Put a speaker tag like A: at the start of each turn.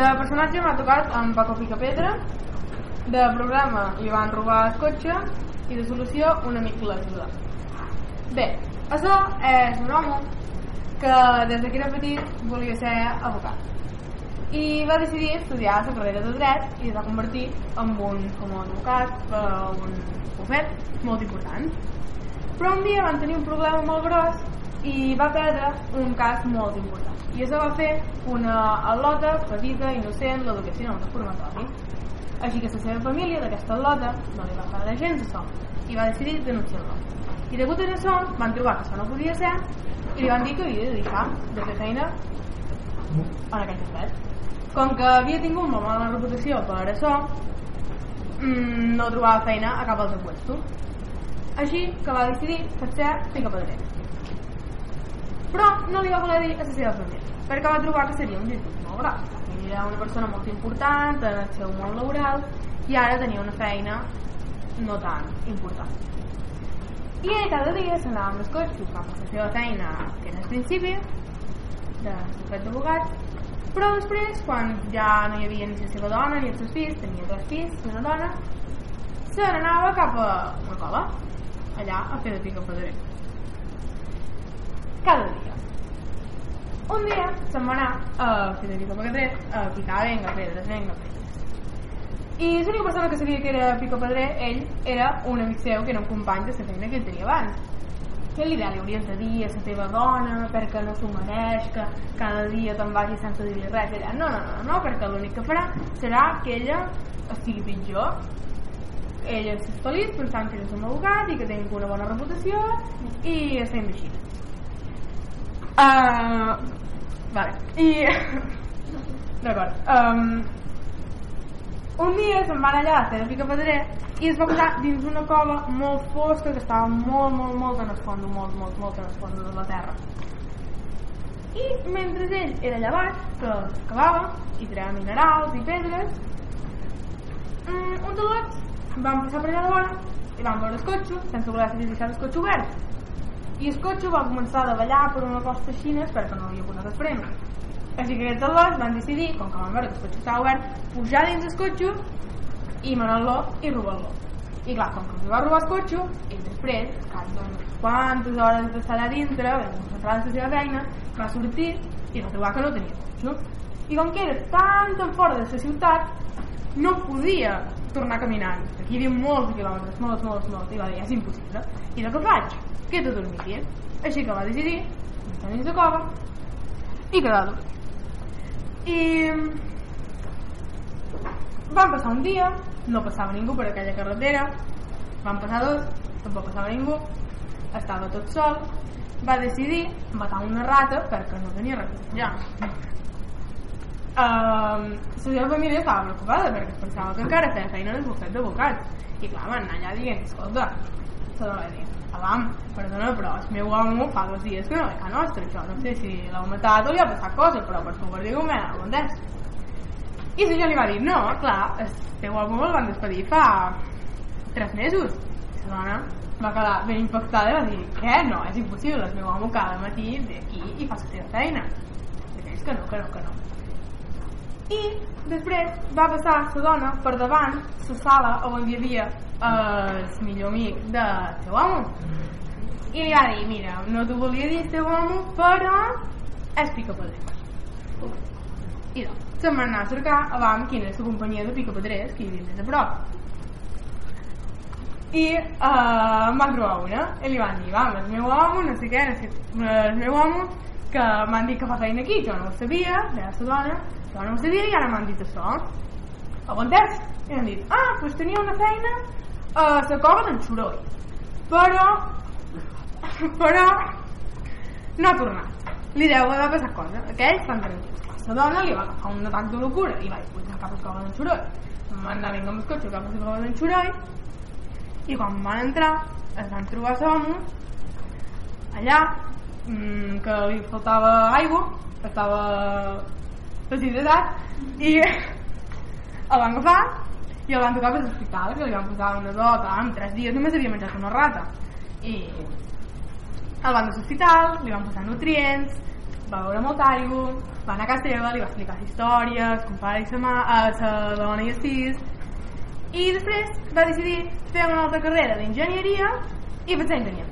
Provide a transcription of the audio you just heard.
A: De personatge m'ha tocat en Paco Picapedra, de programa li van robar el cotxe i de solució un amic l'ajuda. Bé, això és un home que des que era petit volia ser advocat i va decidir estudiar la carrera de dret i es va convertir en un famós advocat per un bufet molt important però un dia van tenir un problema molt gros i va perdre un cas molt important i això va fer una al·lota petita, innocent, l'educació en un reformatori així que la seva família d'aquesta al·lota no li va agradar gens això. I va decidir denunciar-lo. I degut a això van trobar que això no podia ser i li van dir que havia de deixar de fer feina en aquell aspecte com que havia tingut molt mala reputació per això mmm, no trobava feina a cap altre puesto així que va decidir fer pica pedrer però no li va voler dir a la seva família perquè va trobar que seria un virtut molt gran era una persona molt important en el seu món laboral i ara tenia una feina no tan important i ell cada dia s'anava amb els cotxes cap la seva feina que era al principi de bufet d'advocats però després, quan ja no hi havia ni la seva dona ni els seus fills, tenia tres fills i una dona, se n'anava cap a una cova, allà a fer de pica pedrer. Cada dia. Un dia se'n va anar a fer de pica pedrer, a picar venga, pedres, venga, pedres. I l'única persona que sabia que era pica pedrer, ell, era un amic seu, que era un company de la feina que ell tenia abans què li, li hauries de dir a la teva dona perquè no s'ho mereix, que cada dia te'n vagi sense dir res ella, no, no, no, no, perquè l'únic que farà serà que ella estigui pitjor ella és feliç pensant que és un abogat i que tinc una bona reputació i estem així uh, vale i d'acord um, un dia se'n van allà a fer de pica pedrer i es va posar dins una cova molt fosca que estava molt, molt, molt en el fons, molt, molt, molt en el fons de la terra. I mentre ell era allà baix, que cavava i treia minerals i pedres, mm, un tots van passar per allà davant i van veure el cotxe, sense voler deixar el cotxe obert. I el cotxe va començar a davallar per una costa xina perquè no havia posat el freno. Així que aquests dos van decidir, com que van veure que el cotxe estava obert, pujar dins el cotxe i manar-lo i robar-lo i clar, com que va robar el cotxe i després, cap d'unes quantes hores d'estar allà dintre concentrar en la seva feina, va sortir i va trobar que no tenia cotxe i com que era tan tan fora de la ciutat no podia tornar caminant aquí hi havia molts quilòmetres, molts, molts, molts i va dir, és impossible i el que faig? Que de dormir aquí així que va decidir. Estar dins de cova i quedar a dormir i van passar un dia no passava ningú per aquella carretera. Van passar dos, tampoc passava ningú estava tot sol. Va decidir matar una rata perquè no tenia res ja. Um, la seva família estava preocupada perquè pensava que encara feia feina en el bufet d'advocats i clar, van anar allà dient escolta, se la va dir Avam, perdona, però el meu home fa dos dies que no ve a nostra, això no sé si l'heu matat o li ha passat cosa, però per favor digueu-me, ho entès? I senyor li va dir, no, clar, el teu home el van despedir fa tres mesos. I la dona va quedar ben impactada i va dir, què? No, és impossible, el meu home cada matí ve aquí i fa la seva feina. I és que no, que no, que no. I després va passar la dona per davant la sala on hi havia el millor amic del teu home. I li va dir, mira, no t'ho volia dir teu home, però és pica I doncs, se'n van anar a cercar abans quina és la companyia de picapedrers que hi havia més a prop i uh, em van trobar una i li van dir, vam, el meu home no sé què, no sé, el meu home que m'han dit que fa feina aquí, jo no ho sabia era la dona, jo no ho sabia i ara m'han dit això entès? i m'han dit, ah, doncs tenia una feina a la cova d'en Soroll però però no ha tornat li deu haver passat cosa aquells estan tranquils la dona li va agafar un atac de locura i va pujar cap a la cova d'en Xuroi van anar vinga amb el cotxe cap a la cova d'en Xuroi i quan van entrar es van trobar l'home allà mmm, que li faltava aigua estava deshidratat i el van agafar i el van tocar per l'hospital que li van posar una dota en tres dies només havia menjat una rata i el van de l'hospital li van posar nutrients va veure molta aigua, va anar a casa seva, li va explicar històries, com pare i sa, mà, a sa dona i els fills, i després va decidir fer una altra carrera d'enginyeria i va ser enginyer.